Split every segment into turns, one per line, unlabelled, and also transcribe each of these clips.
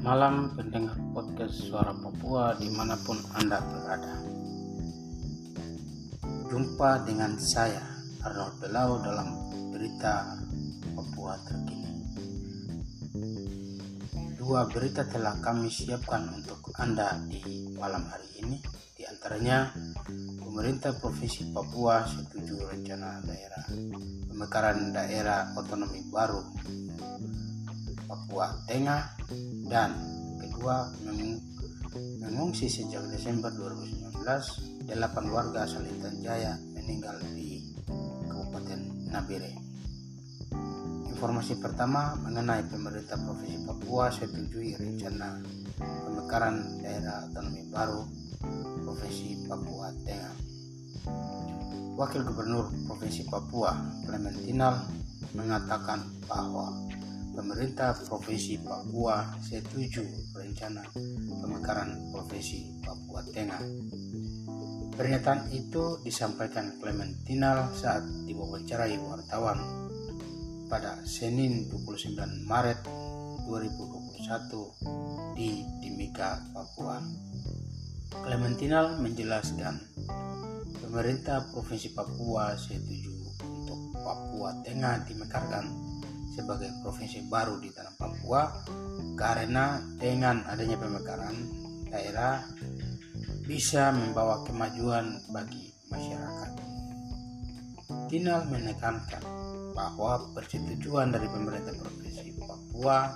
malam pendengar podcast Suara Papua di mana pun Anda berada. Jumpa dengan saya Arnold Belau dalam berita Papua terkini. Dua berita telah kami siapkan untuk Anda di malam hari ini. Di antaranya, pemerintah Provinsi Papua setuju rencana daerah pemekaran daerah otonomi baru Papua Tengah dan kedua mengungsi sejak Desember 2019 delapan warga asal Intan Jaya meninggal di Kabupaten Nabire. Informasi pertama mengenai pemerintah Provinsi Papua setujui rencana pemekaran daerah otonomi baru Provinsi Papua Tengah. Wakil Gubernur Provinsi Papua Clementinal mengatakan bahwa pemerintah Provinsi Papua setuju rencana pemekaran Provinsi Papua Tengah. Pernyataan itu disampaikan Clementinal saat diwawancarai wartawan pada Senin 29 Maret 2021 di Timika, Papua. Clementinal menjelaskan pemerintah Provinsi Papua setuju untuk Papua Tengah dimekarkan sebagai provinsi baru di tanah Papua karena dengan adanya pemekaran daerah bisa membawa kemajuan bagi masyarakat. Tinal menekankan bahwa persetujuan dari pemerintah provinsi Papua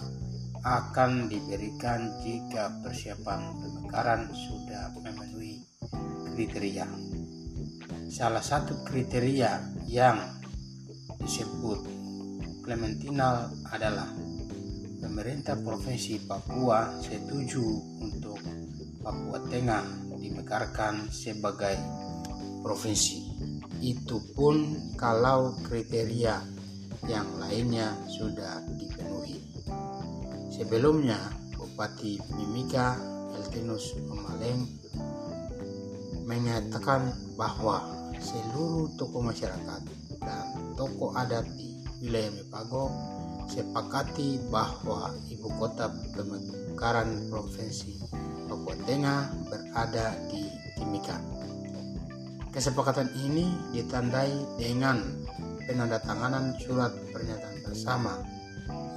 akan diberikan jika persiapan pemekaran sudah memenuhi kriteria. Salah satu kriteria yang disebut Clementinal adalah pemerintah Provinsi Papua setuju untuk Papua Tengah dimekarkan sebagai provinsi. Itu pun kalau kriteria yang lainnya sudah dipenuhi. Sebelumnya, Bupati Mimika Eltinus Pemaleng menyatakan bahwa seluruh tokoh masyarakat dan tokoh adat di wilayah Mepago sepakati bahwa ibu kota pemekaran provinsi Papua Tengah berada di Timika. Kesepakatan ini ditandai dengan penandatanganan surat pernyataan bersama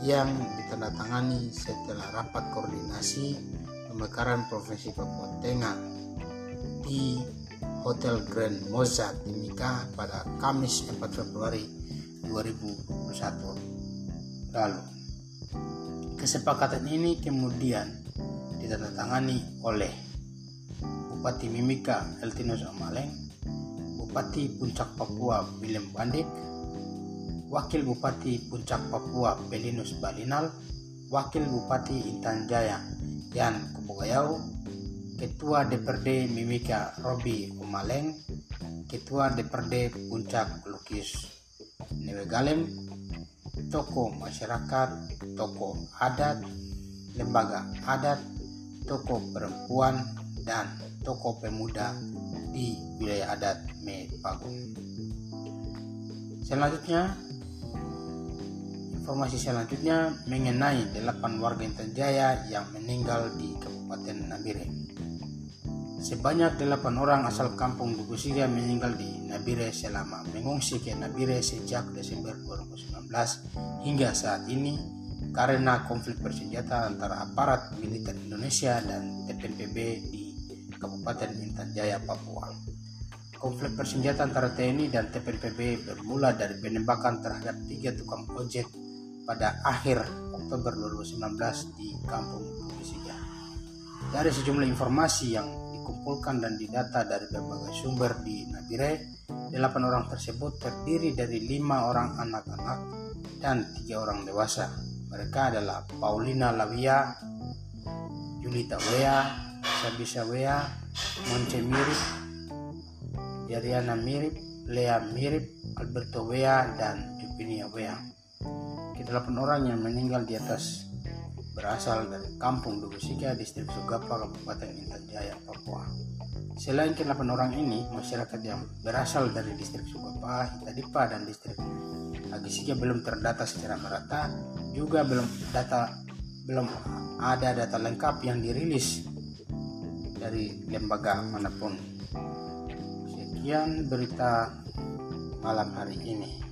yang ditandatangani setelah rapat koordinasi pemekaran provinsi Papua Tengah di Hotel Grand Mozart Timika pada Kamis 4 Februari 2021 lalu. Kesepakatan ini kemudian ditandatangani oleh Bupati Mimika Eltinus Amaleng, Bupati Puncak Papua William Bandik, Wakil Bupati Puncak Papua Belinus Balinal, Wakil Bupati Intan Jaya Yan Kubogayau, Ketua DPRD Mimika Robi Umaleng, Ketua DPRD Puncak Lukis Galem, toko masyarakat, toko adat, lembaga adat, toko perempuan, dan toko pemuda di wilayah adat Mepago. Selanjutnya, informasi selanjutnya mengenai delapan warga Intan Jaya yang meninggal di Kabupaten Nabire. Sebanyak delapan orang asal kampung Dukusiga meninggal di Nabire selama mengungsi ke Nabire sejak Desember 2019 hingga saat ini karena konflik bersenjata antara aparat militer Indonesia dan TPNPB di Kabupaten Intan Jaya, Papua. Konflik bersenjata antara TNI dan TPNPB bermula dari penembakan terhadap tiga tukang ojek pada akhir Oktober 2019 di Kampung Dukusiga. Dari sejumlah informasi yang dikumpulkan dan didata dari berbagai sumber di Nabire, delapan orang tersebut terdiri dari lima orang anak-anak dan tiga orang dewasa. Mereka adalah Paulina Lavia, Julita Wea, Sabisa Wea, Monce Mirip, Yariana Mirip, Lea Mirip, Alberto Wea, dan Jupinia Wea. Kedelapan orang yang meninggal di atas berasal dari kampung Dugusika, distrik Sugapa, Kabupaten Intan Jaya, Papua. Selain ke-8 orang ini, masyarakat yang berasal dari distrik Sugapa, Hitadipa, dan distrik Agisika belum terdata secara merata, juga belum data belum ada data lengkap yang dirilis dari lembaga mana pun. Sekian berita malam hari ini.